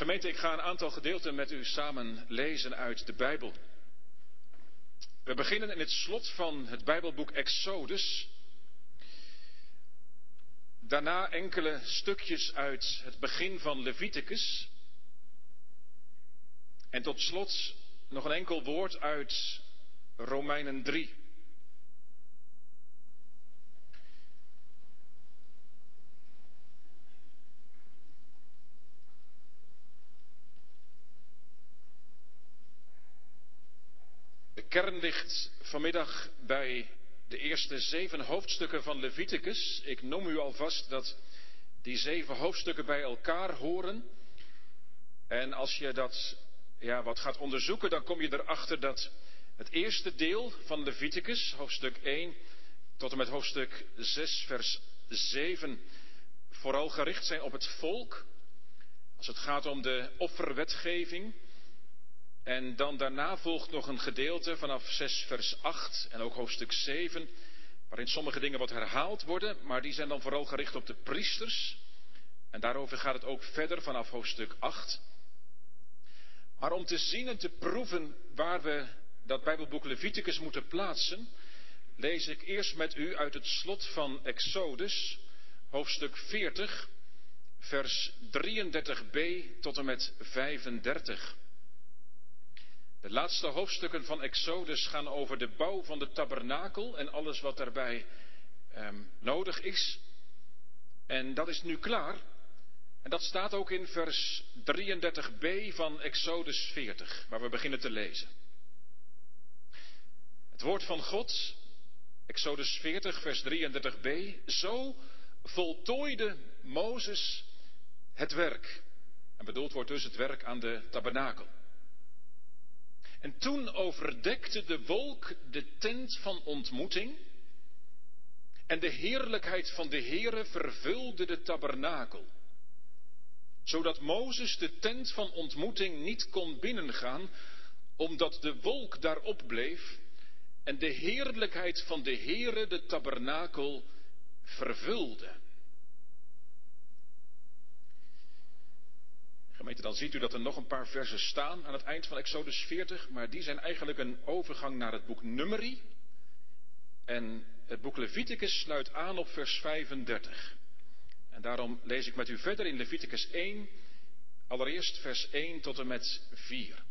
Gemeente, ik ga een aantal gedeelten met u samen lezen uit de Bijbel. We beginnen in het slot van het Bijbelboek Exodus. Daarna enkele stukjes uit het begin van Leviticus. En tot slot nog een enkel woord uit Romeinen 3. Kern ligt vanmiddag bij de eerste zeven hoofdstukken van Leviticus. Ik noem u alvast dat die zeven hoofdstukken bij elkaar horen. En als je dat ja, wat gaat onderzoeken, dan kom je erachter dat het eerste deel van Leviticus, hoofdstuk 1 tot en met hoofdstuk 6, vers 7, vooral gericht zijn op het volk. Als het gaat om de offerwetgeving. En dan daarna volgt nog een gedeelte vanaf 6 vers 8 en ook hoofdstuk 7, waarin sommige dingen wat herhaald worden, maar die zijn dan vooral gericht op de priesters. En daarover gaat het ook verder vanaf hoofdstuk 8. Maar om te zien en te proeven waar we dat Bijbelboek Leviticus moeten plaatsen, lees ik eerst met u uit het slot van Exodus, hoofdstuk 40, vers 33b tot en met 35. De laatste hoofdstukken van Exodus gaan over de bouw van de tabernakel en alles wat daarbij eh, nodig is. En dat is nu klaar. En dat staat ook in vers 33b van Exodus 40, waar we beginnen te lezen. Het woord van God, Exodus 40, vers 33b, zo voltooide Mozes het werk. En bedoeld wordt dus het werk aan de tabernakel. En toen overdekte de wolk de tent van ontmoeting. En de heerlijkheid van de Heere vervulde de tabernakel. Zodat Mozes de tent van ontmoeting niet kon binnengaan, omdat de wolk daarop bleef en de heerlijkheid van de Heere de tabernakel vervulde. Dan ziet u dat er nog een paar versen staan aan het eind van Exodus 40, maar die zijn eigenlijk een overgang naar het boek Numeri. En het boek Leviticus sluit aan op vers 35. En daarom lees ik met u verder in Leviticus 1, allereerst vers 1 tot en met 4.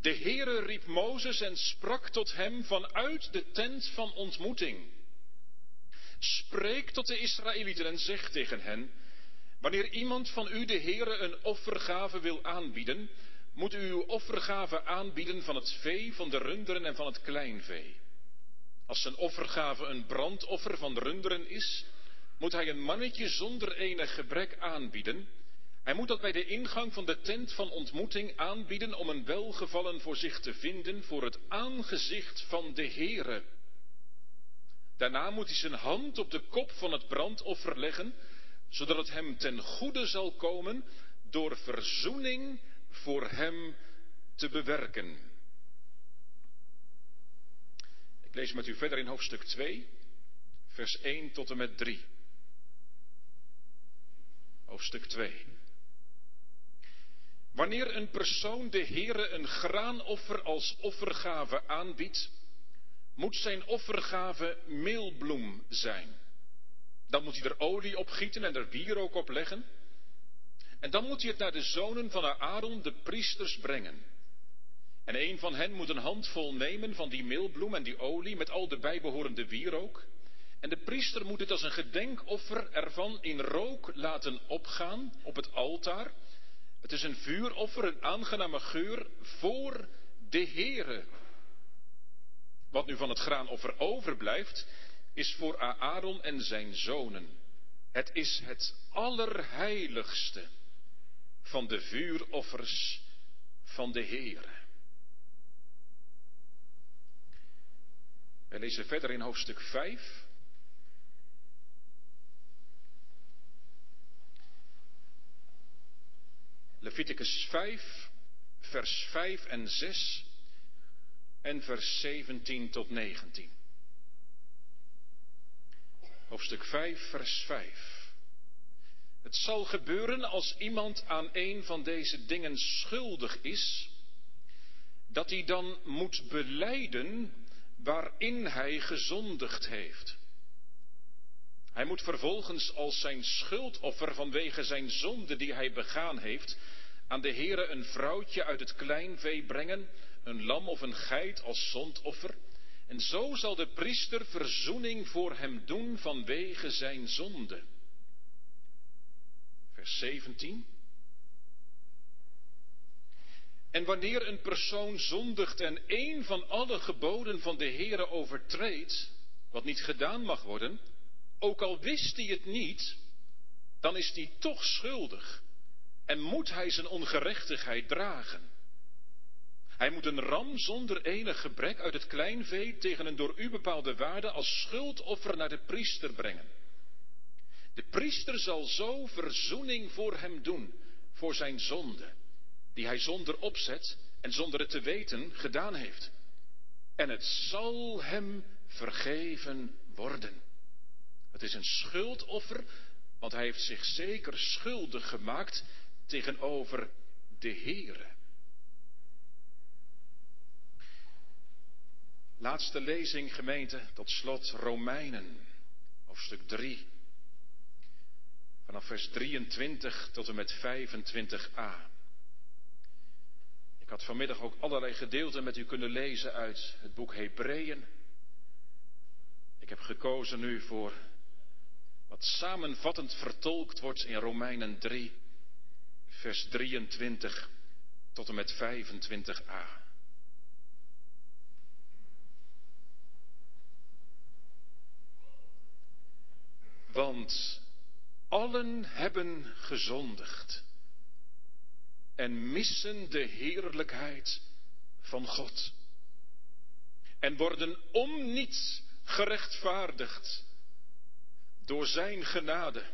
De Heere riep Mozes en sprak tot hem vanuit de tent van ontmoeting. Spreek tot de Israëlieten en zeg tegen hen, wanneer iemand van u de Heere een offergave wil aanbieden, moet u uw offergave aanbieden van het vee, van de runderen en van het kleinvee. Als zijn offergave een brandoffer van runderen is, moet hij een mannetje zonder enig gebrek aanbieden. Hij moet dat bij de ingang van de tent van ontmoeting aanbieden om een welgevallen voor zich te vinden voor het aangezicht van de Heere. Daarna moet hij zijn hand op de kop van het brandoffer leggen, zodat het hem ten goede zal komen door verzoening voor hem te bewerken. Ik lees met u verder in hoofdstuk 2, vers 1 tot en met 3. Hoofdstuk 2. Wanneer een persoon de Heere een graanoffer als offergave aanbiedt, moet zijn offergave meelbloem zijn. Dan moet hij er olie op gieten en er wierook op leggen. En dan moet hij het naar de zonen van Aaron, de priesters, brengen. En een van hen moet een handvol nemen van die meelbloem en die olie met al de bijbehorende wierook. En de priester moet het als een gedenkoffer ervan in rook laten opgaan op het altaar. Het is een vuuroffer, een aangename geur voor de Heere. Wat nu van het graanoffer overblijft, is voor Aaron en zijn zonen. Het is het allerheiligste van de vuuroffers van de Heere. Wij lezen verder in hoofdstuk 5. Leviticus 5, vers 5 en 6 en vers 17 tot 19. hoofdstuk 5, vers 5. Het zal gebeuren als iemand aan een van deze dingen schuldig is, dat hij dan moet beleiden waarin hij gezondigd heeft. Hij moet vervolgens als zijn schuldoffer vanwege zijn zonde die hij begaan heeft, aan de Heere een vrouwtje uit het kleinvee brengen, een lam of een geit als zondoffer. En zo zal de priester verzoening voor hem doen vanwege zijn zonde. Vers 17. En wanneer een persoon zondigt en een van alle geboden van de Heere overtreedt, wat niet gedaan mag worden, ook al wist hij het niet, dan is hij toch schuldig en moet hij zijn ongerechtigheid dragen. Hij moet een ram zonder enig gebrek uit het kleinvee tegen een door u bepaalde waarde als schuldoffer naar de priester brengen. De priester zal zo verzoening voor hem doen, voor zijn zonde, die hij zonder opzet en zonder het te weten gedaan heeft. En het zal hem vergeven worden. Het is een schuldoffer, want hij heeft zich zeker schuldig gemaakt tegenover de Heere. Laatste lezing, gemeente, tot slot Romeinen, hoofdstuk 3. Vanaf vers 23 tot en met 25a. Ik had vanmiddag ook allerlei gedeelten met u kunnen lezen uit het boek Hebreeën. Ik heb gekozen nu voor wat samenvattend vertolkt wordt in Romeinen 3, vers 23 tot en met 25a. Want allen hebben gezondigd en missen de heerlijkheid van God. En worden om niets gerechtvaardigd door Zijn genade,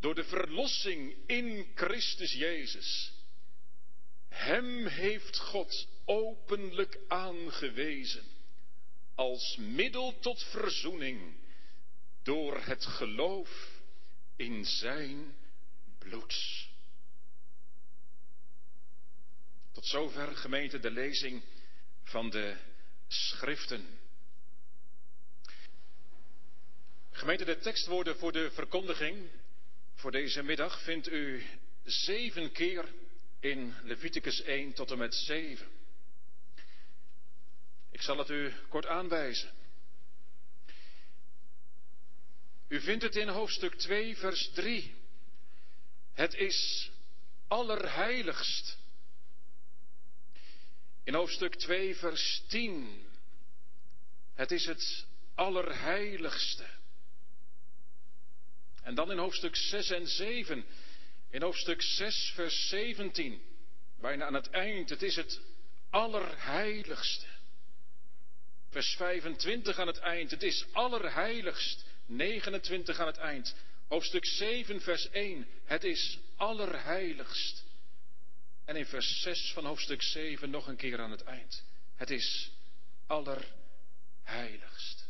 door de verlossing in Christus Jezus. Hem heeft God openlijk aangewezen als middel tot verzoening door het geloof in Zijn bloed. Tot zover gemeente de lezing van de schriften. Gemeente, de tekstwoorden voor de verkondiging voor deze middag vindt u zeven keer in Leviticus 1 tot en met 7. Ik zal het u kort aanwijzen. U vindt het in hoofdstuk 2, vers 3. Het is allerheiligst. In hoofdstuk 2, vers 10. Het is het allerheiligste. En dan in hoofdstuk 6 en 7. In hoofdstuk 6, vers 17. Bijna aan het eind. Het is het allerheiligste. Vers 25 aan het eind. Het is allerheiligst. 29 aan het eind. Hoofdstuk 7, vers 1. Het is allerheiligst. En in vers 6 van hoofdstuk 7 nog een keer aan het eind. Het is allerheiligst.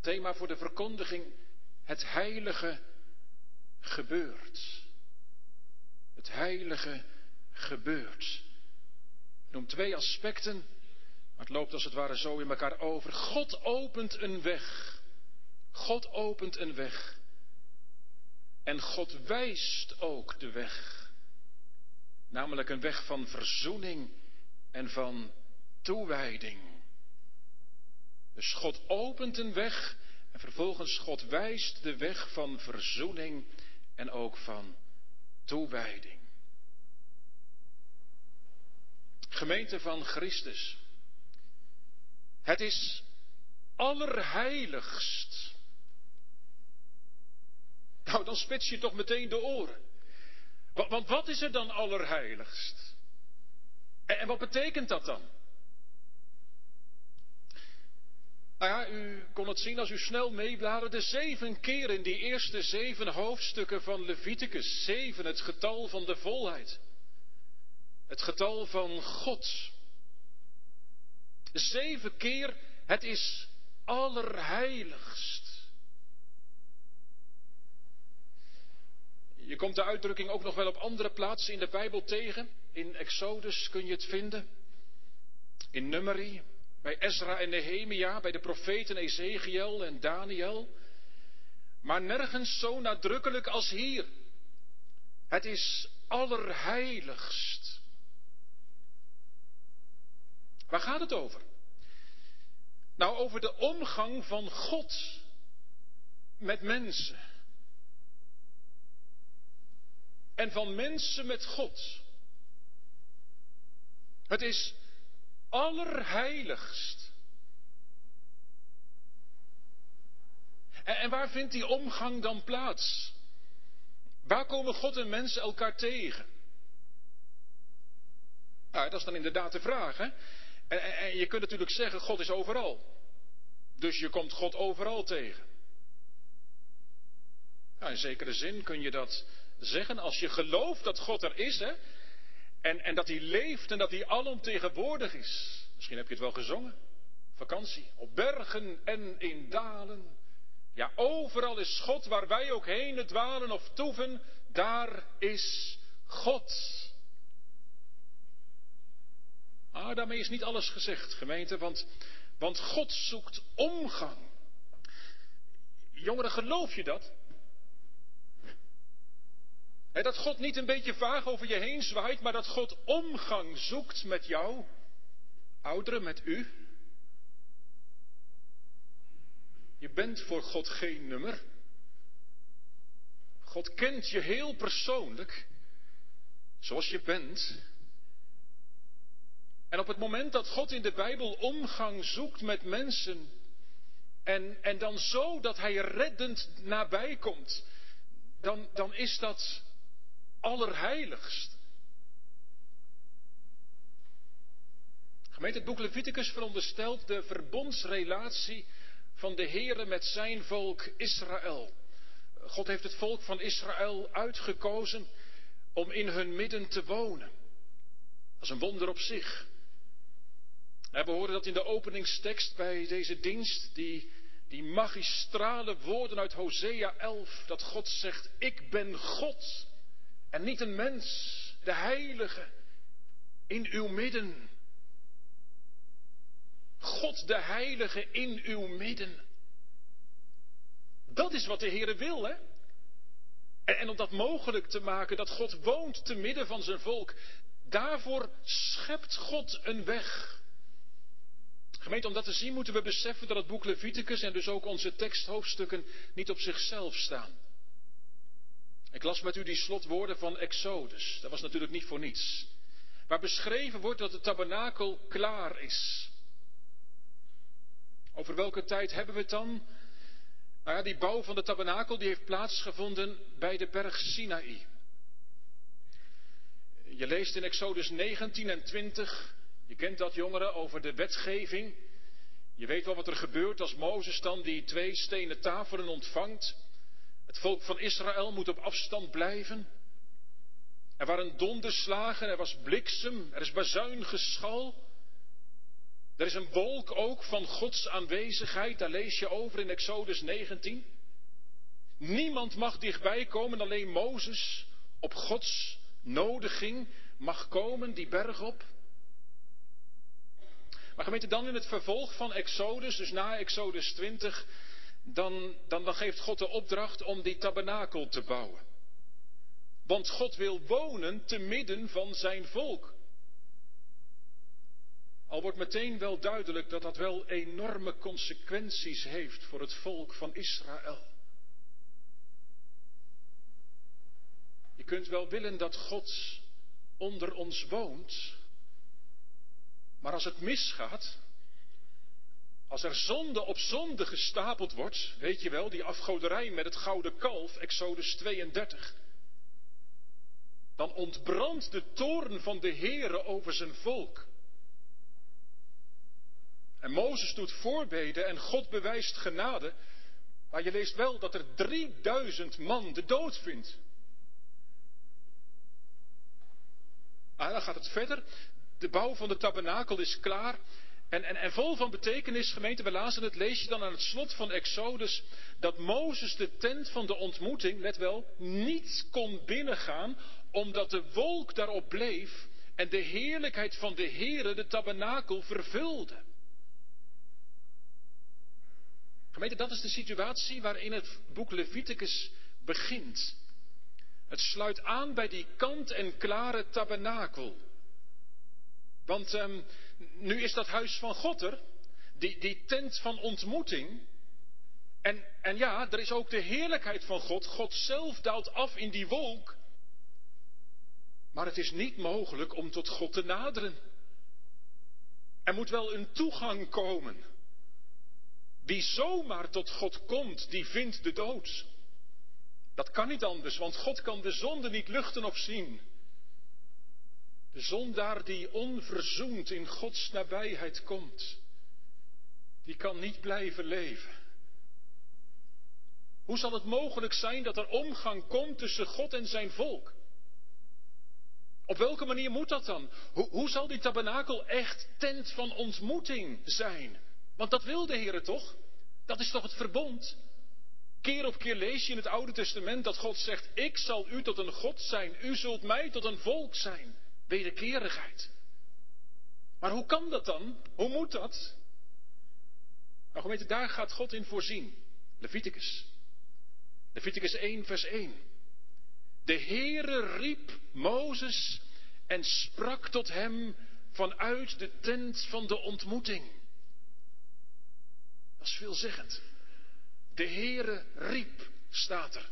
Thema voor de verkondiging. Het heilige gebeurt. Het heilige gebeurt. Ik noem twee aspecten maar het loopt als het ware zo in elkaar over. God opent een weg. God opent een weg. En God wijst ook de weg. Namelijk een weg van verzoening en van toewijding. Dus God opent een weg en vervolgens God wijst de weg van verzoening en ook van toewijding. Gemeente van Christus. Het is allerheiligst. Nou, dan spits je toch meteen de oren. Want wat is er dan allerheiligst? En wat betekent dat dan? Nou ja, u kon het zien als u snel meebladerde. Zeven keer in die eerste zeven hoofdstukken van Leviticus. Zeven, het getal van de volheid. Het getal van God. Zeven keer, het is allerheiligst. Je komt de uitdrukking ook nog wel op andere plaatsen in de Bijbel tegen. In Exodus kun je het vinden. In Numeri, bij Ezra en Nehemia, bij de profeten Ezekiel en Daniel. Maar nergens zo nadrukkelijk als hier. Het is allerheiligst. Waar gaat het over? Nou, over de omgang van God met mensen. En van mensen met God. Het is allerheiligst. En, waar vindt die omgang dan plaats? Waar komen God en mensen elkaar tegen? Nou, dat is dan inderdaad de vraag. Hè? En, je kunt natuurlijk zeggen, God is overal. Dus je komt God overal tegen. Nou, in zekere zin kun je dat zeggen als je gelooft dat God er is. Hè? En, en dat hij leeft en dat hij alomtegenwoordig is. Misschien heb je het wel gezongen. Vakantie. Op bergen en in dalen. Ja, overal is God waar wij ook heen dwalen of toeven. Daar is God. Maar daarmee is niet alles gezegd, gemeente, want, want God zoekt omgang. Jongeren, geloof je dat? dat God niet een beetje vaag over je heen zwaait, maar dat God omgang zoekt met jou, ouderen, met u. Je bent voor God geen nummer. God kent je heel persoonlijk, zoals je bent. En op het moment dat God in de Bijbel omgang zoekt met mensen, en, en dan zo dat Hij reddend nabij komt, dan, dan is dat allerheiligst. Gemeente, het boek Leviticus veronderstelt de verbondsrelatie van de Heere met zijn volk Israël. God heeft het volk van Israël uitgekozen om in hun midden te wonen. Dat is een wonder op zich. We horen dat in de openingstekst bij deze dienst, die, die magistrale woorden uit Hosea 11, dat God zegt, ik ben God en niet een mens, de heilige, in uw midden. God de heilige in uw midden. Dat is wat de Heer wil, hè? En, en om dat mogelijk te maken, dat God woont te midden van zijn volk, daarvoor schept God een weg. Gemeente, om dat te zien moeten we beseffen dat het boek Leviticus en dus ook onze teksthoofdstukken niet op zichzelf staan. Ik las met u die slotwoorden van Exodus. Dat was natuurlijk niet voor niets. Waar beschreven wordt dat de tabernakel klaar is. Over welke tijd hebben we het dan? Nou ja, die bouw van de tabernakel die heeft plaatsgevonden bij de berg Sinaï. Je leest in Exodus 19 en 20, je kent dat jongeren, over de wetgeving. Je weet wel wat er gebeurt als Mozes dan die twee stenen tafelen ontvangt. Het volk van Israël moet op afstand blijven. Er waren donderslagen, er was bliksem, er is bazuingeschal. Er is een wolk ook van Gods aanwezigheid, daar lees je over in Exodus 19. Niemand mag dichtbij komen, alleen Mozes op Gods nodiging mag komen, die berg op. Maar gemeente, dan in het vervolg van Exodus, dus na Exodus 20, dan, dan, dan geeft God de opdracht om die tabernakel te bouwen. Want God wil wonen te midden van zijn volk. Al wordt meteen wel duidelijk dat dat wel enorme consequenties heeft voor het volk van Israël. Je kunt wel willen dat God onder ons woont, maar als het misgaat, als er zonde op zonde gestapeld wordt, weet je wel, die afgoderij met het gouden kalf, Exodus 32, dan ontbrandt de toorn van de Heere over zijn volk. En Mozes doet voorbeden en God bewijst genade, maar je leest wel dat er 3000 man de dood vindt. En ah, dan gaat het verder. De bouw van de tabernakel is klaar. En, en, en vol van betekenis, gemeente, we lazen het, lees je dan aan het slot van Exodus dat Mozes de tent van de ontmoeting, let wel, niet kon binnengaan omdat de wolk daarop bleef en de heerlijkheid van de Heere de tabernakel vervulde. Gemeente, dat is de situatie waarin het boek Leviticus begint. Het sluit aan bij die kant-en-klare tabernakel. Want um, nu is dat huis van God er, die, die tent van ontmoeting. En, en ja, er is ook de heerlijkheid van God. God zelf daalt af in die wolk. Maar het is niet mogelijk om tot God te naderen. Er moet wel een toegang komen. Wie zomaar tot God komt, die vindt de dood. Dat kan niet anders, want God kan de zonde niet luchten of zien. Zondaar die onverzoend in Gods nabijheid komt, die kan niet blijven leven. Hoe zal het mogelijk zijn dat er omgang komt tussen God en zijn volk? Op welke manier moet dat dan? Hoe, hoe zal die tabernakel echt tent van ontmoeting zijn? Want dat wil de Heer toch? Dat is toch het verbond? Keer op keer lees je in het Oude Testament dat God zegt: Ik zal u tot een God zijn, u zult mij tot een volk zijn. Wederkerigheid. Maar hoe kan dat dan? Hoe moet dat? Nou gemeente, daar gaat God in voorzien. Leviticus. Leviticus 1, vers 1. De Heere riep Mozes en sprak tot hem vanuit de tent van de ontmoeting. Dat is veelzeggend. De Heere riep, staat er.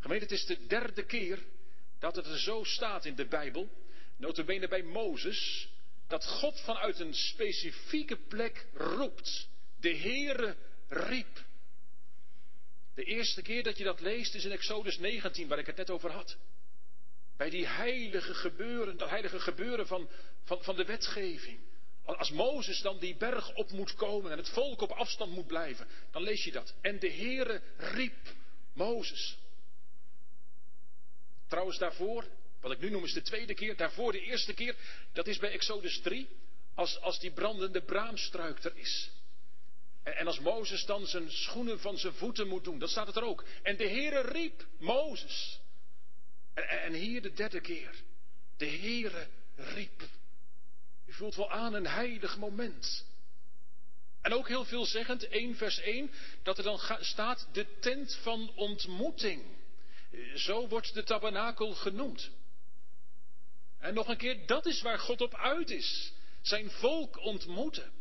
Gemeente, het is de derde keer dat het er zo staat in de Bijbel, notabene bij Mozes, dat God vanuit een specifieke plek roept. De Heere riep. De eerste keer dat je dat leest is in Exodus 19, waar ik het net over had. Bij die heilige gebeuren, dat heilige gebeuren van, van, van de wetgeving. Als Mozes dan die berg op moet komen en het volk op afstand moet blijven, dan lees je dat. En de Heere riep Mozes. Trouwens daarvoor, wat ik nu noem is de tweede keer, daarvoor de eerste keer, dat is bij Exodus 3, als, als die brandende braamstruik er is. En, en als Mozes dan zijn schoenen van zijn voeten moet doen, dan staat het er ook. En de Heere riep Mozes. En, en hier de derde keer. De Heere riep. U voelt wel aan een heilig moment. En ook heel veelzeggend, 1 vers 1, dat er dan staat de tent van ontmoeting. Zo wordt de tabernakel genoemd. En nog een keer, dat is waar God op uit is. Zijn volk ontmoeten.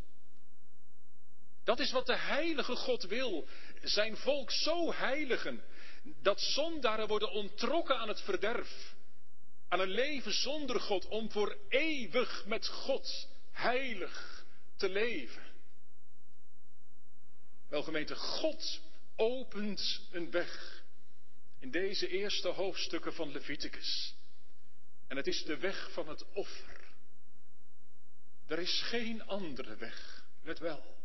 Dat is wat de heilige God wil. Zijn volk zo heiligen dat zondaren worden ontrokken aan het verderf. Aan een leven zonder God om voor eeuwig met God heilig te leven. Wel gemeente, God opent een weg in deze eerste hoofdstukken van Leviticus. En het is de weg van het offer. Er is geen andere weg, let wel.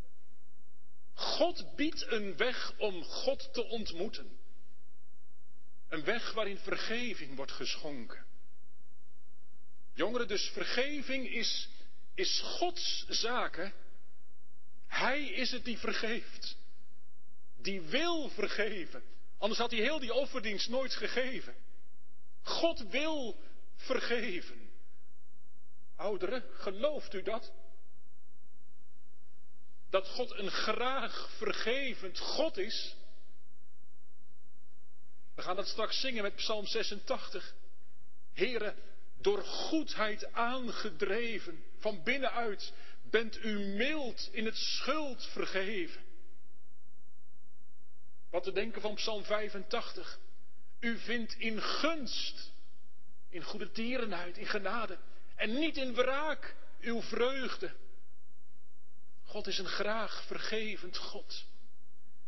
God biedt een weg om God te ontmoeten. Een weg waarin vergeving wordt geschonken. Jongeren, dus vergeving is, is Gods zaken. Hij is het die vergeeft. Die wil vergeven. Anders had hij heel die offerdienst nooit gegeven. God wil vergeven. Ouderen, gelooft u dat? Dat God een graag vergevend God is? We gaan dat straks zingen met Psalm 86. Heren, door goedheid aangedreven, van binnenuit, bent u mild in het schuld vergeven. Wat te denken van Psalm 85. U vindt in gunst, in goede tierenheid, in genade en niet in wraak uw vreugde. God is een graag vergevend God.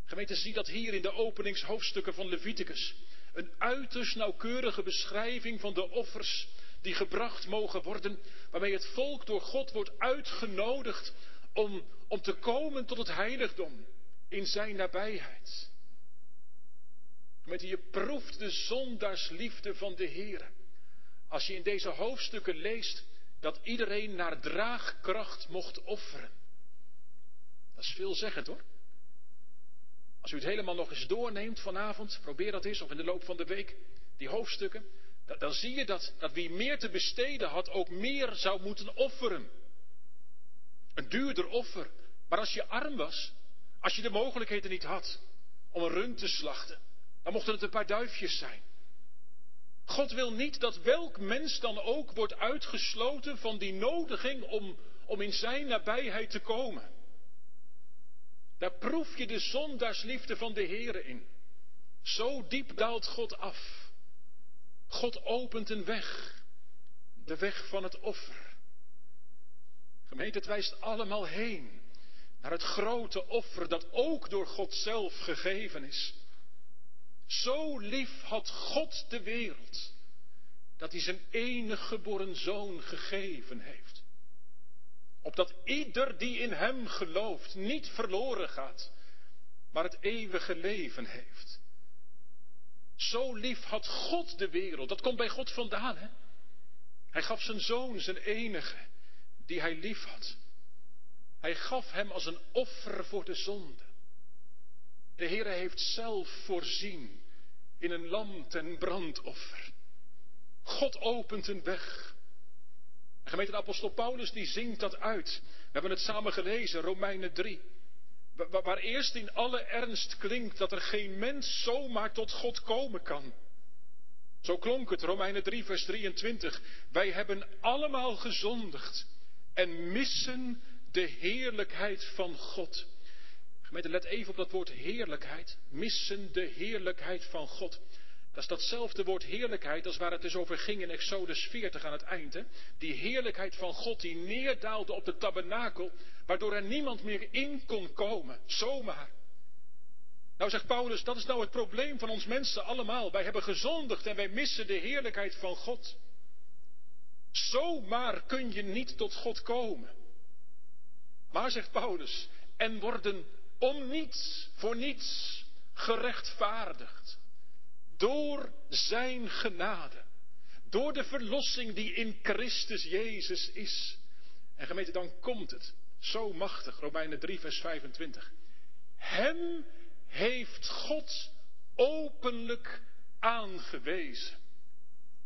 Gemeente, zie dat hier in de openingshoofdstukken van Leviticus. Een uiterst nauwkeurige beschrijving van de offers die gebracht mogen worden, waarmee het volk door God wordt uitgenodigd om, om te komen tot het heiligdom in zijn nabijheid. Gemeente, je proeft de zondaarsliefde van de Heer. Als je in deze hoofdstukken leest dat iedereen naar draagkracht mocht offeren. Dat is veelzeggend hoor. Als u het helemaal nog eens doorneemt vanavond, probeer dat eens, of in de loop van de week, die hoofdstukken, dan zie je dat, dat wie meer te besteden had, ook meer zou moeten offeren. Een duurder offer. Maar als je arm was, als je de mogelijkheden niet had om een rund te slachten, dan mochten het een paar duifjes zijn. God wil niet dat welk mens dan ook wordt uitgesloten van die nodiging om, om in zijn nabijheid te komen. Daar proef je de zondaarsliefde van de Here in. Zo diep daalt God af. God opent een weg. De weg van het offer. Gemeente, het wijst allemaal heen naar het grote offer dat ook door God zelf gegeven is. Zo lief had God de wereld, dat hij zijn enige geboren zoon gegeven heeft. Opdat ieder die in hem gelooft niet verloren gaat, maar het eeuwige leven heeft. Zo lief had God de wereld, dat komt bij God vandaan, hè? Hij gaf zijn zoon, zijn enige, die hij lief had. Hij gaf hem als een offer voor de zonde. De Heere heeft zelf voorzien in een lam ten brandoffer. God opent een weg. En gemeente de apostel Paulus die zingt dat uit. We hebben het samen gelezen, Romeinen 3. Waar eerst in alle ernst klinkt dat er geen mens zomaar tot God komen kan. Zo klonk het, Romeinen 3, vers 23. Wij hebben allemaal gezondigd en missen de heerlijkheid van God. Gemeente, let even op dat woord heerlijkheid. Missen de heerlijkheid van God. Dat is datzelfde woord heerlijkheid als waar het dus over ging in Exodus 40 aan het eind. Hè? Die heerlijkheid van God die neerdaalde op de tabernakel, waardoor er niemand meer in kon komen, zomaar. Nou zegt Paulus, dat is nou het probleem van ons mensen allemaal. Wij hebben gezondigd en wij missen de heerlijkheid van God. Zomaar kun je niet tot God komen. Maar zegt Paulus, en worden om niets, voor niets gerechtvaardigd. Door zijn genade. Door de verlossing die in Christus Jezus is. En gemeente, dan komt het. Zo machtig, Romeinen 3, vers 25. Hem heeft God openlijk aangewezen.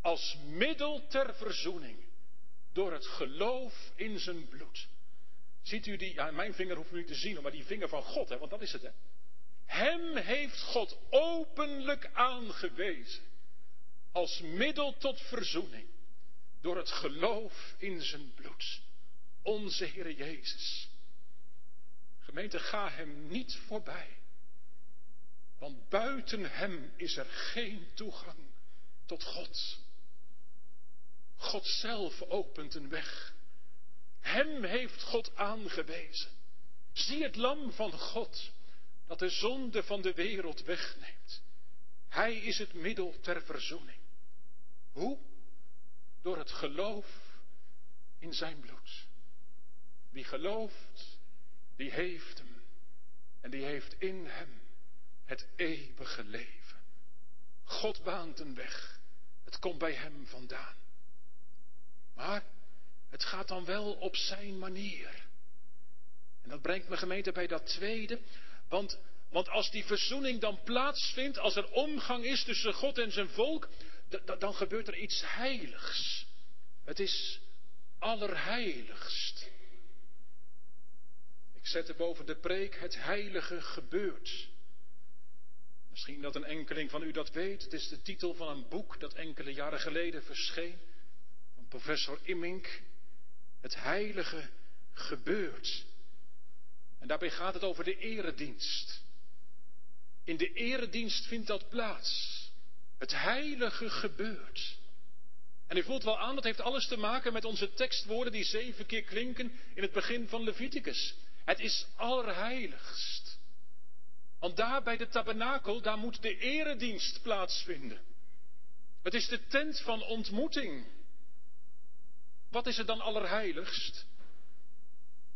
Als middel ter verzoening. Door het geloof in zijn bloed. Ziet u die, ja, mijn vinger hoeft u niet te zien, maar die vinger van God, hè, want dat is het. Hè. Hem heeft God openlijk aangewezen als middel tot verzoening door het geloof in zijn bloed. Onze Heer Jezus. Gemeente, ga hem niet voorbij. Want buiten hem is er geen toegang tot God. God zelf opent een weg. Hem heeft God aangewezen. Zie het lam van God dat de zonde van de wereld wegneemt. Hij is het middel ter verzoening. Hoe? Door het geloof in zijn bloed. Wie gelooft, die heeft hem. En die heeft in hem het eeuwige leven. God baant een weg. Het komt bij hem vandaan. Maar het gaat dan wel op zijn manier. En dat brengt me gemeente bij dat tweede. Want, want als die verzoening dan plaatsvindt, als er omgang is tussen God en zijn volk, dan gebeurt er iets heiligs. Het is allerheiligst. Ik zette boven de preek het heilige gebeurt. Misschien dat een enkeling van u dat weet. Het is de titel van een boek dat enkele jaren geleden verscheen. Van professor Immink. Het heilige gebeurt. En daarbij gaat het over de eredienst. In de eredienst vindt dat plaats. Het heilige gebeurt. En u voelt wel aan, dat heeft alles te maken met onze tekstwoorden die zeven keer klinken in het begin van Leviticus. Het is allerheiligst. Want daar bij de tabernakel, daar moet de eredienst plaatsvinden. Het is de tent van ontmoeting. Wat is er dan allerheiligst?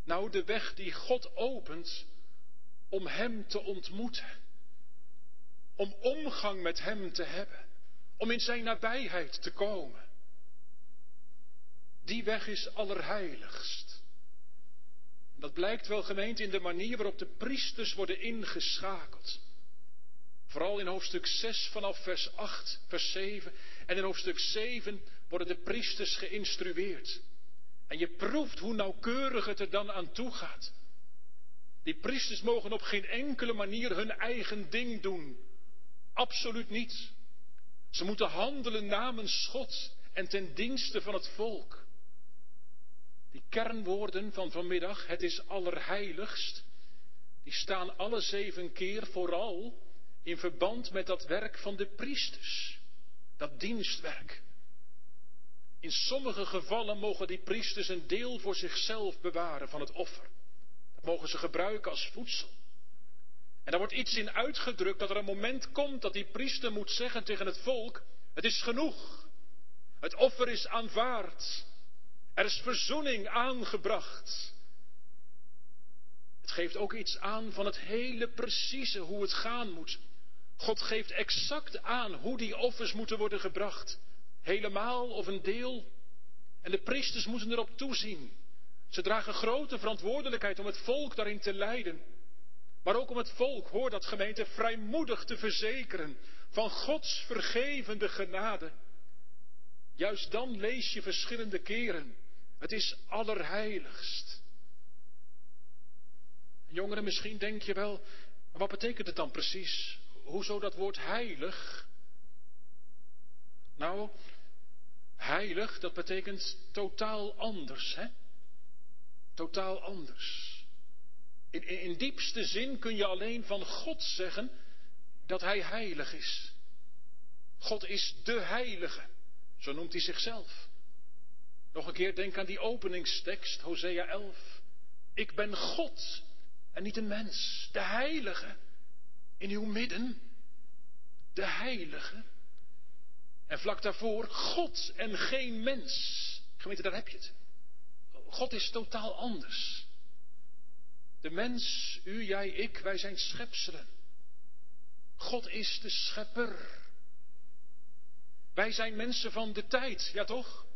Nou, de weg die God opent om Hem te ontmoeten. Om omgang met Hem te hebben. Om in Zijn nabijheid te komen. Die weg is allerheiligst. Dat blijkt wel gemeend in de manier waarop de priesters worden ingeschakeld. Vooral in hoofdstuk 6 vanaf vers 8, vers 7 en in hoofdstuk 7 worden de priesters geïnstrueerd. En je proeft hoe nauwkeurig het er dan aan toe gaat. Die priesters mogen op geen enkele manier hun eigen ding doen. Absoluut niet. Ze moeten handelen namens God en ten dienste van het volk. Die kernwoorden van vanmiddag, het is allerheiligst, die staan alle zeven keer vooral in verband met dat werk van de priesters, dat dienstwerk. In sommige gevallen mogen die priesters een deel voor zichzelf bewaren van het offer. Dat mogen ze gebruiken als voedsel. En daar wordt iets in uitgedrukt dat er een moment komt dat die priester moet zeggen tegen het volk: Het is genoeg. Het offer is aanvaard. Er is verzoening aangebracht. Het geeft ook iets aan van het hele precieze hoe het gaan moet. God geeft exact aan hoe die offers moeten worden gebracht. Helemaal of een deel. En de priesters moeten erop toezien. Ze dragen grote verantwoordelijkheid om het volk daarin te leiden. Maar ook om het volk, hoor dat gemeente, vrijmoedig te verzekeren van Gods vergevende genade. Juist dan lees je verschillende keren. Het is allerheiligst. Jongeren, misschien denk je wel, wat betekent het dan precies? Hoezo dat woord heilig? Nou, heilig, dat betekent totaal anders, hè? Totaal anders. In, in, in diepste zin kun je alleen van God zeggen dat Hij heilig is. God is de heilige, zo noemt Hij zichzelf. Nog een keer denk aan die openingstekst, Hosea 11. Ik ben God en niet een mens, de heilige in uw midden, de heilige. En vlak daarvoor God en geen mens. Gemeente, daar heb je het. God is totaal anders. De mens, u, jij, ik, wij zijn schepselen. God is de schepper. Wij zijn mensen van de tijd, ja toch?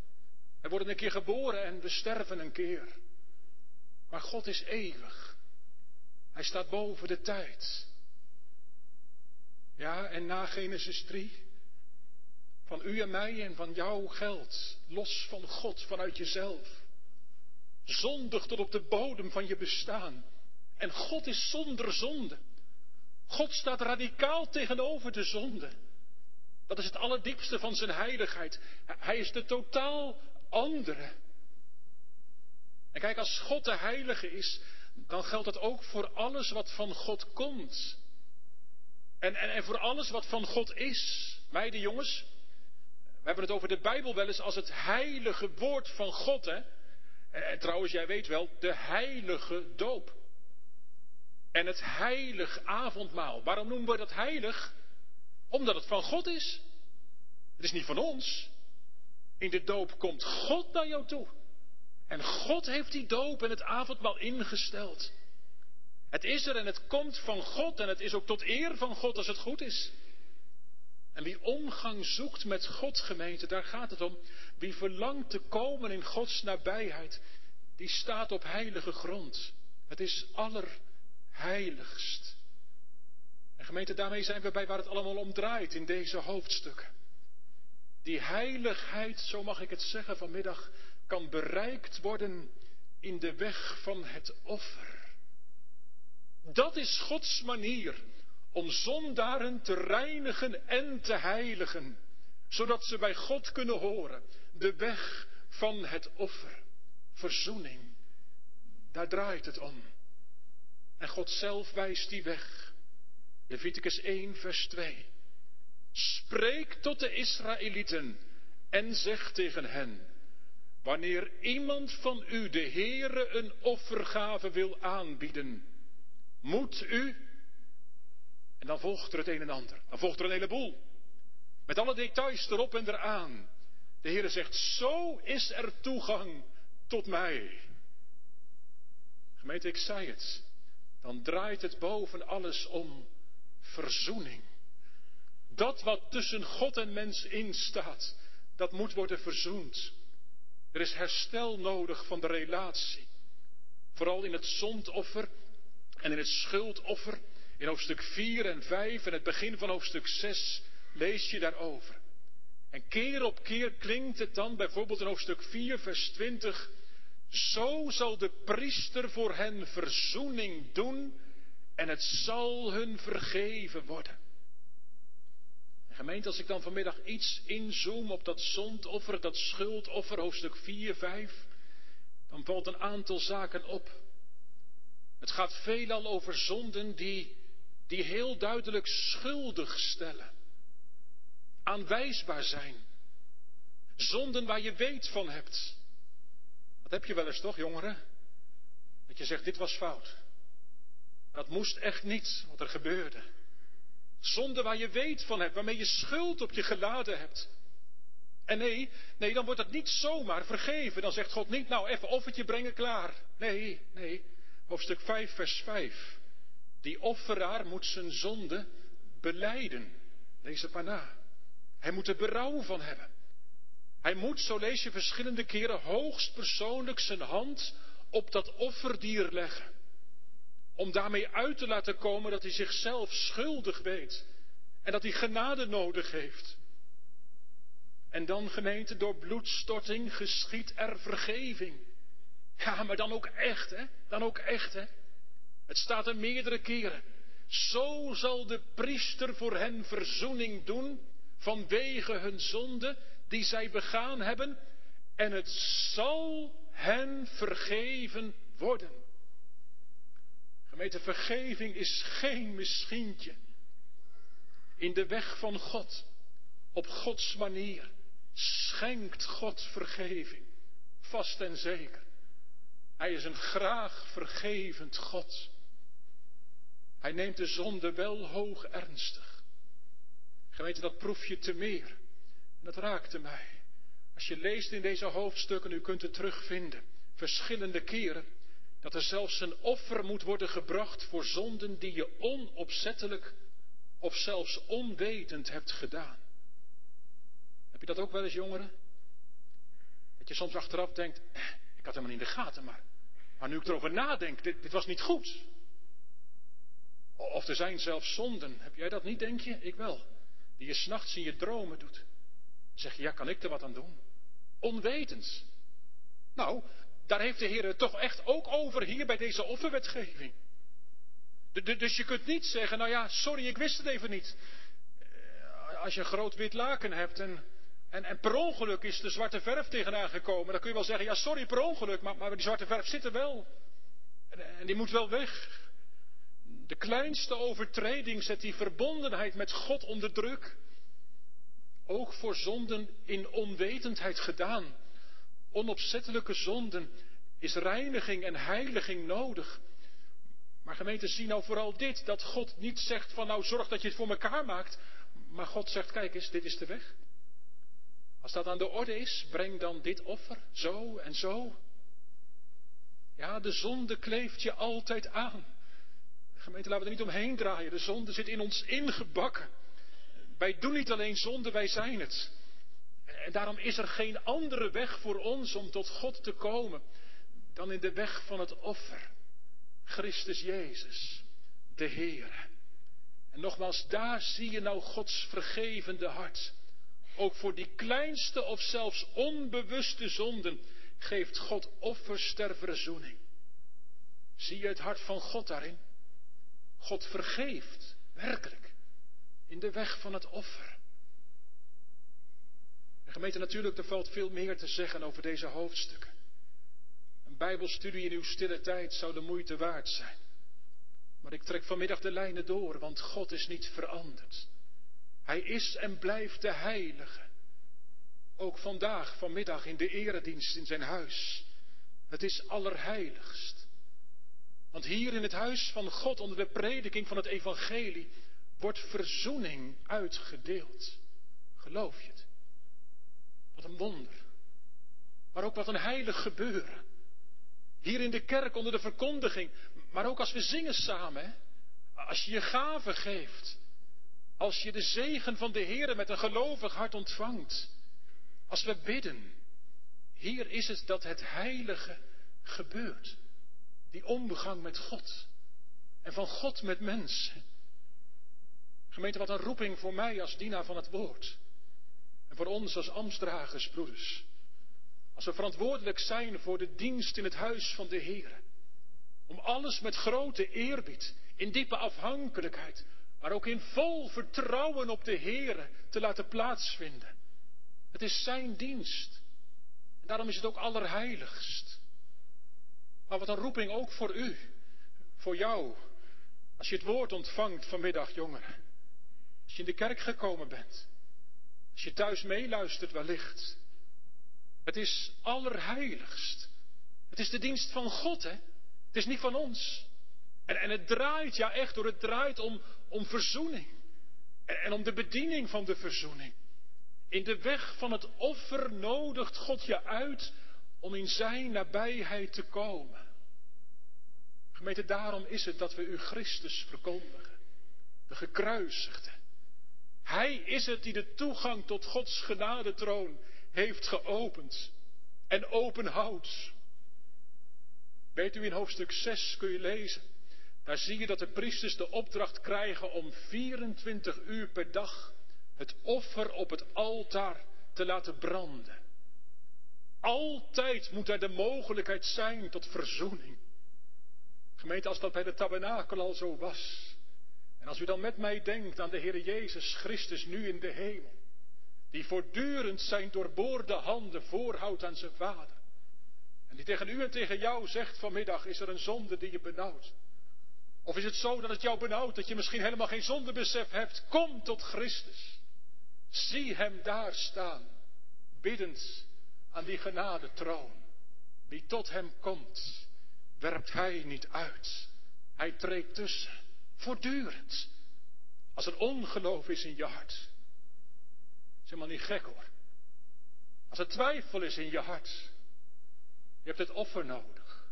We worden een keer geboren en we sterven een keer. Maar God is eeuwig. Hij staat boven de tijd. Ja, en na Genesis 3, van u en mij en van jouw geld, los van God, vanuit jezelf. Zondig tot op de bodem van je bestaan. En God is zonder zonde. God staat radicaal tegenover de zonde. Dat is het allerdiepste van zijn heiligheid. Hij is de totaal andere. En kijk, als God de heilige is, dan geldt dat ook voor alles wat van God komt. En, en, en voor alles wat van God is. Meiden, jongens, we hebben het over de Bijbel wel eens als het heilige woord van God. Hè? En, trouwens, jij weet wel, de heilige doop. En het heilig avondmaal. Waarom noemen we dat heilig? Omdat het van God is. Het is niet van ons. In de doop komt God naar jou toe. En God heeft die doop en het avondmaal ingesteld. Het is er en het komt van God en het is ook tot eer van God als het goed is. En wie omgang zoekt met God, gemeente, daar gaat het om. Wie verlangt te komen in Gods nabijheid, die staat op heilige grond. Het is allerheiligst. En gemeente, daarmee zijn we bij waar het allemaal om draait in deze hoofdstukken. Die heiligheid, zo mag ik het zeggen vanmiddag, kan bereikt worden in de weg van het offer. Dat is Gods manier om zondaren te reinigen en te heiligen, zodat ze bij God kunnen horen. De weg van het offer, verzoening, daar draait het om. En God zelf wijst die weg. Leviticus 1, vers 2. Spreek tot de Israëlieten en zeg tegen hen, wanneer iemand van u de Heere een offergave wil aanbieden, moet u. En dan volgt er het een en ander. Dan volgt er een heleboel. Met alle details erop en eraan. De Heer zegt, zo is er toegang tot mij. Gemeente, ik zei het. Dan draait het boven alles om verzoening. Dat wat tussen God en mens instaat, dat moet worden verzoend. Er is herstel nodig van de relatie. Vooral in het zondoffer en in het schuldoffer. In hoofdstuk 4 en 5 en het begin van hoofdstuk 6 lees je daarover. En keer op keer klinkt het dan bijvoorbeeld in hoofdstuk 4, vers 20. Zo zal de priester voor hen verzoening doen en het zal hun vergeven worden. En gemeente, als ik dan vanmiddag iets inzoom op dat zondoffer, dat schuldoffer, hoofdstuk 4, 5, dan valt een aantal zaken op. Het gaat veelal over zonden die, die heel duidelijk schuldig stellen, aanwijsbaar zijn. Zonden waar je weet van hebt. Dat heb je wel eens toch, jongeren? Dat je zegt, dit was fout. Dat moest echt niet wat er gebeurde. Zonde waar je weet van hebt, waarmee je schuld op je geladen hebt. En nee, nee, dan wordt het niet zomaar vergeven. Dan zegt God niet, nou even offertje brengen, klaar. Nee, nee. Hoofdstuk 5, vers 5. Die offeraar moet zijn zonde beleiden. Lees het maar na. Hij moet er berouw van hebben. Hij moet, zo lees je verschillende keren, hoogst persoonlijk zijn hand op dat offerdier leggen. Om daarmee uit te laten komen dat hij zichzelf schuldig weet. En dat hij genade nodig heeft. En dan gemeente, door bloedstorting geschiet er vergeving. Ja, maar dan ook echt, hè? Dan ook echt, hè? Het staat er meerdere keren. Zo zal de priester voor hen verzoening doen vanwege hun zonde die zij begaan hebben. En het zal hen vergeven worden. Gemeente, vergeving is geen misschientje. In de weg van God, op Gods manier, schenkt God vergeving. Vast en zeker. Hij is een graag vergevend God. Hij neemt de zonde wel hoog ernstig. Gemeente, dat proef je te meer. En dat raakte mij. Als je leest in deze hoofdstukken, u kunt het terugvinden, verschillende keren, dat er zelfs een offer moet worden gebracht voor zonden die je onopzettelijk of zelfs onwetend hebt gedaan. Heb je dat ook wel eens, jongeren? Dat je soms achteraf denkt, eh, ik had helemaal in de gaten, maar, maar nu ik erover nadenk, dit, dit was niet goed. Of er zijn zelfs zonden, heb jij dat niet, denk je? Ik wel. Die je s'nachts in je dromen doet. Zeg je, ja, kan ik er wat aan doen? Onwetend. Nou, daar heeft de Heer het toch echt ook over hier bij deze offerwetgeving. Dus je kunt niet zeggen, nou ja, sorry, ik wist het even niet. Eh, als je een groot wit laken hebt en, en, en per ongeluk is de zwarte verf tegenaan gekomen, dan kun je wel zeggen, ja sorry, per ongeluk, maar, maar die zwarte verf zit er wel. En, en die moet wel weg. De kleinste overtreding zet die verbondenheid met God onder druk. Ook voor zonden in onwetendheid gedaan onopzettelijke zonden is reiniging en heiliging nodig. Maar gemeente, zie nou vooral dit, dat God niet zegt van nou zorg dat je het voor elkaar maakt, maar God zegt kijk eens, dit is de weg. Als dat aan de orde is, breng dan dit offer, zo en zo. Ja, de zonde kleeft je altijd aan. Gemeente, laten we er niet omheen draaien. De zonde zit in ons ingebakken. Wij doen niet alleen zonde, wij zijn het. En daarom is er geen andere weg voor ons om tot God te komen dan in de weg van het offer. Christus Jezus, de Heer. En nogmaals, daar zie je nou Gods vergevende hart. Ook voor die kleinste of zelfs onbewuste zonden geeft God offers ter verzoening. Zie je het hart van God daarin? God vergeeft, werkelijk, in de weg van het offer. En gemeente, natuurlijk, er valt veel meer te zeggen over deze hoofdstukken. Een Bijbelstudie in uw stille tijd zou de moeite waard zijn. Maar ik trek vanmiddag de lijnen door, want God is niet veranderd. Hij is en blijft de Heilige. Ook vandaag, vanmiddag, in de eredienst in zijn huis. Het is allerheiligst. Want hier in het huis van God, onder de prediking van het Evangelie, wordt verzoening uitgedeeld. Geloof je het? Wat een wonder. Maar ook wat een heilig gebeuren. Hier in de kerk onder de verkondiging. Maar ook als we zingen samen. Als je je gaven geeft. Als je de zegen van de Heer met een gelovig hart ontvangt. Als we bidden. Hier is het dat het heilige gebeurt. Die omgang met God. En van God met mensen. Gemeente, wat een roeping voor mij als dienaar van het woord. En voor ons als ambtsdragers, broeders. Als we verantwoordelijk zijn voor de dienst in het huis van de Heer. Om alles met grote eerbied, in diepe afhankelijkheid, maar ook in vol vertrouwen op de Heer te laten plaatsvinden. Het is Zijn dienst. En daarom is het ook allerheiligst. Maar wat een roeping ook voor u, voor jou, als je het woord ontvangt vanmiddag, jongeren. Als je in de kerk gekomen bent. Als je thuis meeluistert wellicht. Het is allerheiligst. Het is de dienst van God, hè? Het is niet van ons. En, en het draait, ja echt door, het draait om, om verzoening. En, en om de bediening van de verzoening. In de weg van het offer nodigt God je uit om in zijn nabijheid te komen. Gemeente, daarom is het dat we u Christus verkondigen. De gekruisigde. Hij is het die de toegang tot Gods genadetroon heeft geopend en openhoudt. Weet u, in hoofdstuk 6 kun je lezen. Daar zie je dat de priesters de opdracht krijgen om 24 uur per dag het offer op het altaar te laten branden. Altijd moet er de mogelijkheid zijn tot verzoening. Gemeente, als dat bij de tabernakel al zo was. En als u dan met mij denkt aan de Heer Jezus Christus nu in de hemel. Die voortdurend zijn doorboorde handen voorhoudt aan zijn Vader. En die tegen u en tegen jou zegt vanmiddag, is er een zonde die je benauwt? Of is het zo dat het jou benauwt, dat je misschien helemaal geen zondebesef hebt? Kom tot Christus. Zie hem daar staan, biddend aan die genadetroon. Wie tot hem komt, werpt hij niet uit. Hij treedt tussen, voortdurend. Als er ongeloof is in je hart. Is helemaal niet gek hoor. Als er twijfel is in je hart. Je hebt het offer nodig.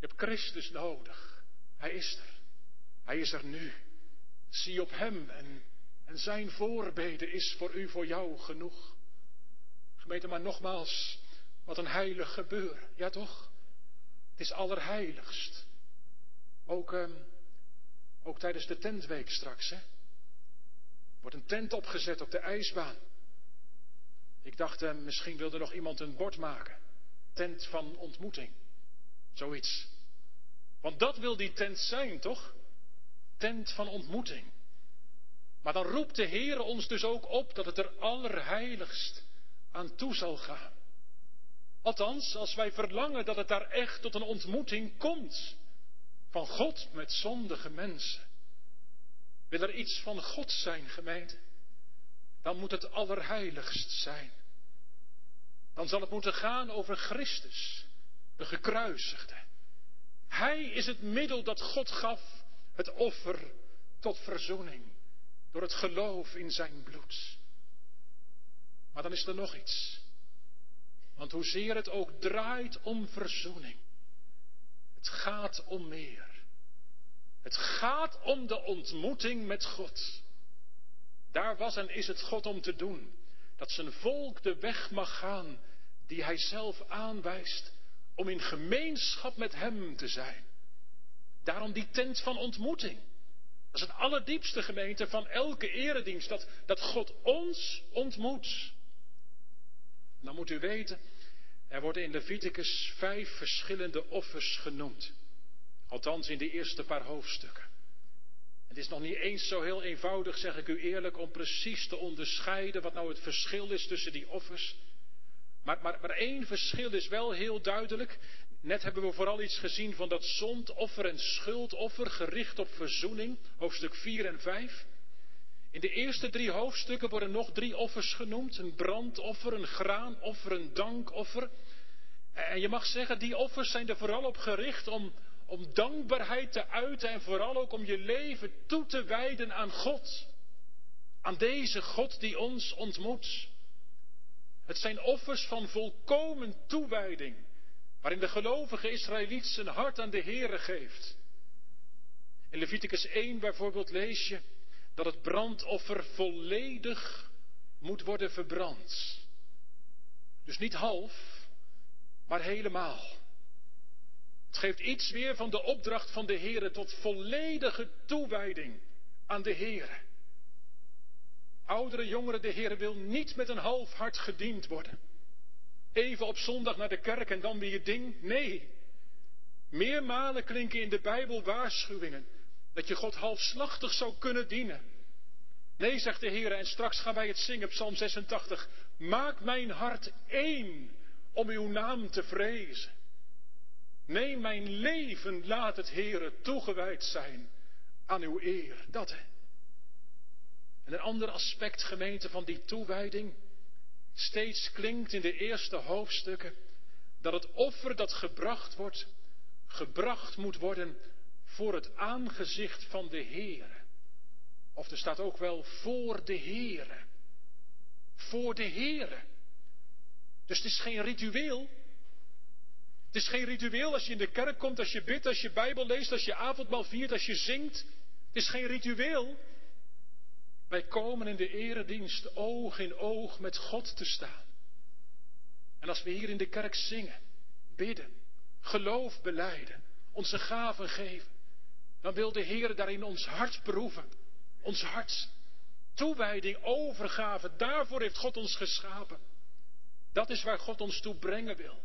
Je hebt Christus nodig. Hij is er. Hij is er nu. Zie op hem en, en zijn voorbeden is voor u, voor jou genoeg. Gemeente, maar nogmaals, wat een heilig gebeuren. Ja toch? Het is allerheiligst. Ook, eh, ook tijdens de tentweek straks, hè? Wordt een tent opgezet op de ijsbaan. Ik dacht, eh, misschien wilde nog iemand een bord maken. Tent van ontmoeting. Zoiets. Want dat wil die tent zijn, toch? Tent van ontmoeting. Maar dan roept de Heer ons dus ook op dat het er allerheiligst aan toe zal gaan. Althans, als wij verlangen dat het daar echt tot een ontmoeting komt. Van God met zondige mensen. Wil er iets van God zijn, gemeente? Dan moet het allerheiligst zijn. Dan zal het moeten gaan over Christus, de gekruisigde. Hij is het middel dat God gaf, het offer tot verzoening, door het geloof in zijn bloed. Maar dan is er nog iets. Want hoezeer het ook draait om verzoening, het gaat om meer. Het gaat om de ontmoeting met God. Daar was en is het God om te doen. Dat zijn volk de weg mag gaan die hij zelf aanwijst om in gemeenschap met hem te zijn. Daarom die tent van ontmoeting. Dat is het allerdiepste gemeente van elke eredienst, dat, dat God ons ontmoet. Dan moet u weten, er worden in Leviticus vijf verschillende offers genoemd. Althans in de eerste paar hoofdstukken. Het is nog niet eens zo heel eenvoudig, zeg ik u eerlijk, om precies te onderscheiden wat nou het verschil is tussen die offers. Maar, maar, maar één verschil is wel heel duidelijk. Net hebben we vooral iets gezien van dat zondoffer en schuldoffer gericht op verzoening, hoofdstuk 4 en 5. In de eerste drie hoofdstukken worden nog drie offers genoemd. Een brandoffer, een graanoffer, een dankoffer. En je mag zeggen, die offers zijn er vooral op gericht om, om dankbaarheid te uiten en vooral ook om je leven toe te wijden aan God. Aan deze God die ons ontmoet. Het zijn offers van volkomen toewijding, waarin de gelovige Israëliet zijn hart aan de Heere geeft. In Leviticus 1 bijvoorbeeld lees je dat het brandoffer volledig moet worden verbrand. Dus niet half, maar helemaal. Het geeft iets weer van de opdracht van de Heer tot volledige toewijding aan de Heer. Oudere, jongeren, de Heer wil niet met een half hart gediend worden. Even op zondag naar de kerk en dan weer je ding. Nee. Meermalen klinken in de Bijbel waarschuwingen dat je God halfslachtig zou kunnen dienen. Nee, zegt de Heer, en straks gaan wij het zingen, Psalm 86. Maak mijn hart één om uw naam te vrezen. Nee, mijn leven laat het Heere toegewijd zijn aan uw eer. Dat. En een ander aspect, gemeente, van die toewijding, steeds klinkt in de eerste hoofdstukken dat het offer dat gebracht wordt, gebracht moet worden voor het aangezicht van de Heere. Of er staat ook wel voor de Heere. Voor de Heere. Dus het is geen ritueel. Het is geen ritueel als je in de kerk komt, als je bidt, als je Bijbel leest, als je avondmaal viert, als je zingt. Het is geen ritueel. Wij komen in de eredienst oog in oog met God te staan. En als we hier in de kerk zingen, bidden, geloof beleiden, onze gaven geven, dan wil de Heer daarin ons hart proeven. Ons hart. Toewijding, overgave, daarvoor heeft God ons geschapen. Dat is waar God ons toe brengen wil.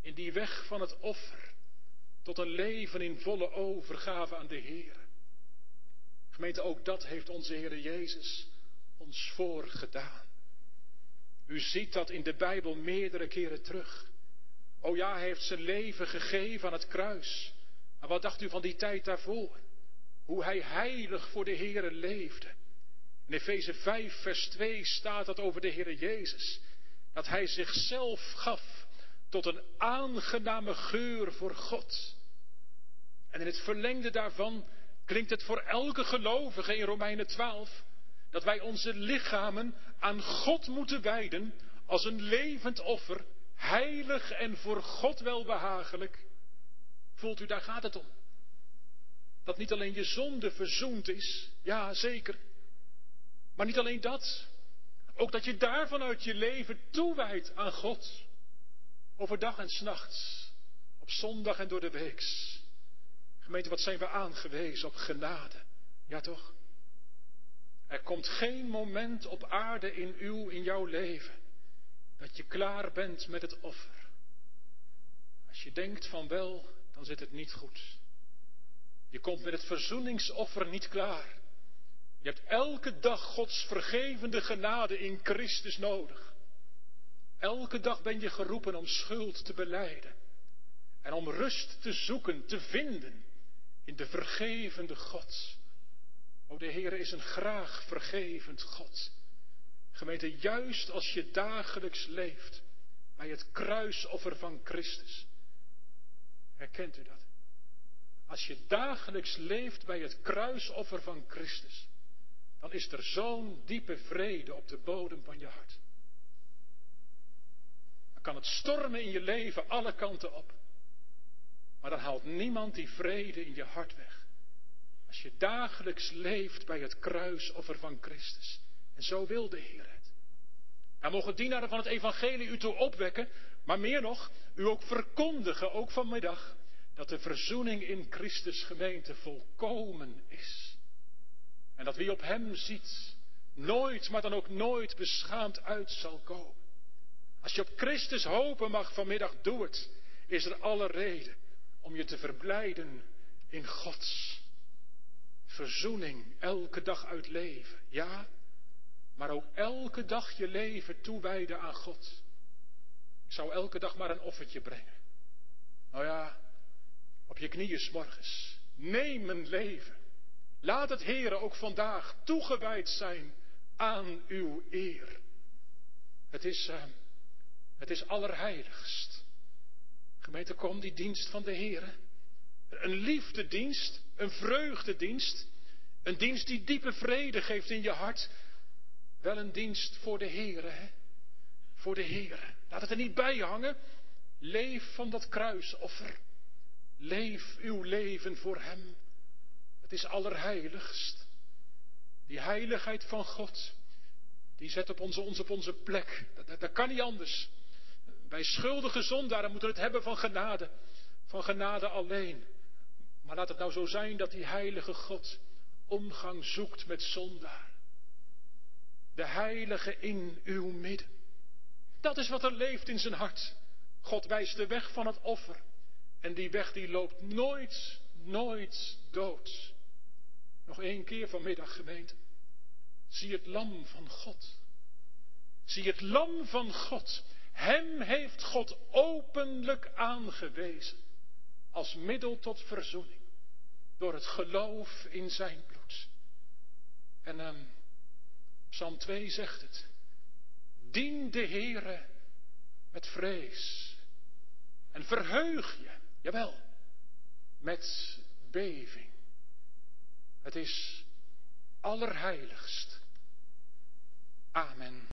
In die weg van het offer. Tot een leven in volle overgave aan de Heer. Gemeente, ook dat heeft onze Heer Jezus ons voorgedaan. U ziet dat in de Bijbel meerdere keren terug. O ja, hij heeft zijn leven gegeven aan het kruis. Maar wat dacht u van die tijd daarvoor? Hoe hij heilig voor de Heere leefde. In Efeze 5, vers 2 staat dat over de Heere Jezus. Dat hij zichzelf gaf tot een aangename geur voor God. En in het verlengde daarvan klinkt het voor elke gelovige in Romeinen 12 dat wij onze lichamen aan God moeten wijden als een levend offer, heilig en voor God welbehagelijk. Voelt u, daar gaat het om. Dat niet alleen je zonde verzoend is, ja zeker. Maar niet alleen dat. Ook dat je daarvan uit je leven toewijdt aan God. Overdag en s'nachts. Op zondag en door de weeks. Gemeente, wat zijn we aangewezen op genade? Ja toch? Er komt geen moment op aarde in uw, in jouw leven, dat je klaar bent met het offer. Als je denkt van wel, dan zit het niet goed. Je komt met het verzoeningsoffer niet klaar. Je hebt elke dag Gods vergevende genade in Christus nodig. Elke dag ben je geroepen om schuld te beleiden. En om rust te zoeken, te vinden in de vergevende God. O, de Heer is een graag vergevend God. Gemeente, juist als je dagelijks leeft bij het kruisoffer van Christus. Herkent u dat? Als je dagelijks leeft bij het kruisoffer van Christus, dan is er zo'n diepe vrede op de bodem van je hart. Dan kan het stormen in je leven alle kanten op. Maar dan haalt niemand die vrede in je hart weg. Als je dagelijks leeft bij het kruisoffer van Christus. En zo wil de Heer het. En mogen dienaren van het evangelie u toe opwekken, maar meer nog, u ook verkondigen, ook vanmiddag, dat de verzoening in Christus gemeente volkomen is. En dat wie op Hem ziet, nooit, maar dan ook nooit beschaamd uit zal komen. Als je op Christus hopen mag vanmiddag, doe het. Is er alle reden om je te verblijden in Gods verzoening elke dag uit leven. Ja, maar ook elke dag je leven toewijden aan God. Ik zou elke dag maar een offertje brengen. Nou ja, op je knieën morgens. Neem mijn leven. Laat het Heere ook vandaag toegewijd zijn aan uw eer. Het is, uh, het is allerheiligst. Gemeente, kom die dienst van de Heere. Een liefdedienst, een vreugdedienst. Een dienst die diepe vrede geeft in je hart. Wel een dienst voor de Heere, hè? Voor de Heere. Laat het er niet bij hangen. Leef van dat kruisoffer. Leef uw leven voor Hem. Het is allerheiligst. Die heiligheid van God, die zet op onze, ons op onze plek. Dat, dat, kan niet anders. Wij schuldige zondaren moeten het hebben van genade. van genade alleen. Maar laat het nou zo zijn dat die heilige God omgang zoekt met zondaar. De heilige in uw midden. Dat is wat er leeft in zijn hart. God wijst de weg van het offer. En die weg die loopt nooit, nooit dood. Nog één keer vanmiddag gemeente. Zie het lam van God. Zie het lam van God. Hem heeft God openlijk aangewezen als middel tot verzoening door het geloof in zijn bloed. En um, Psalm 2 zegt het. Dien de Heere met vrees en verheug je, jawel, met beving. Het is allerheiligst. Amen.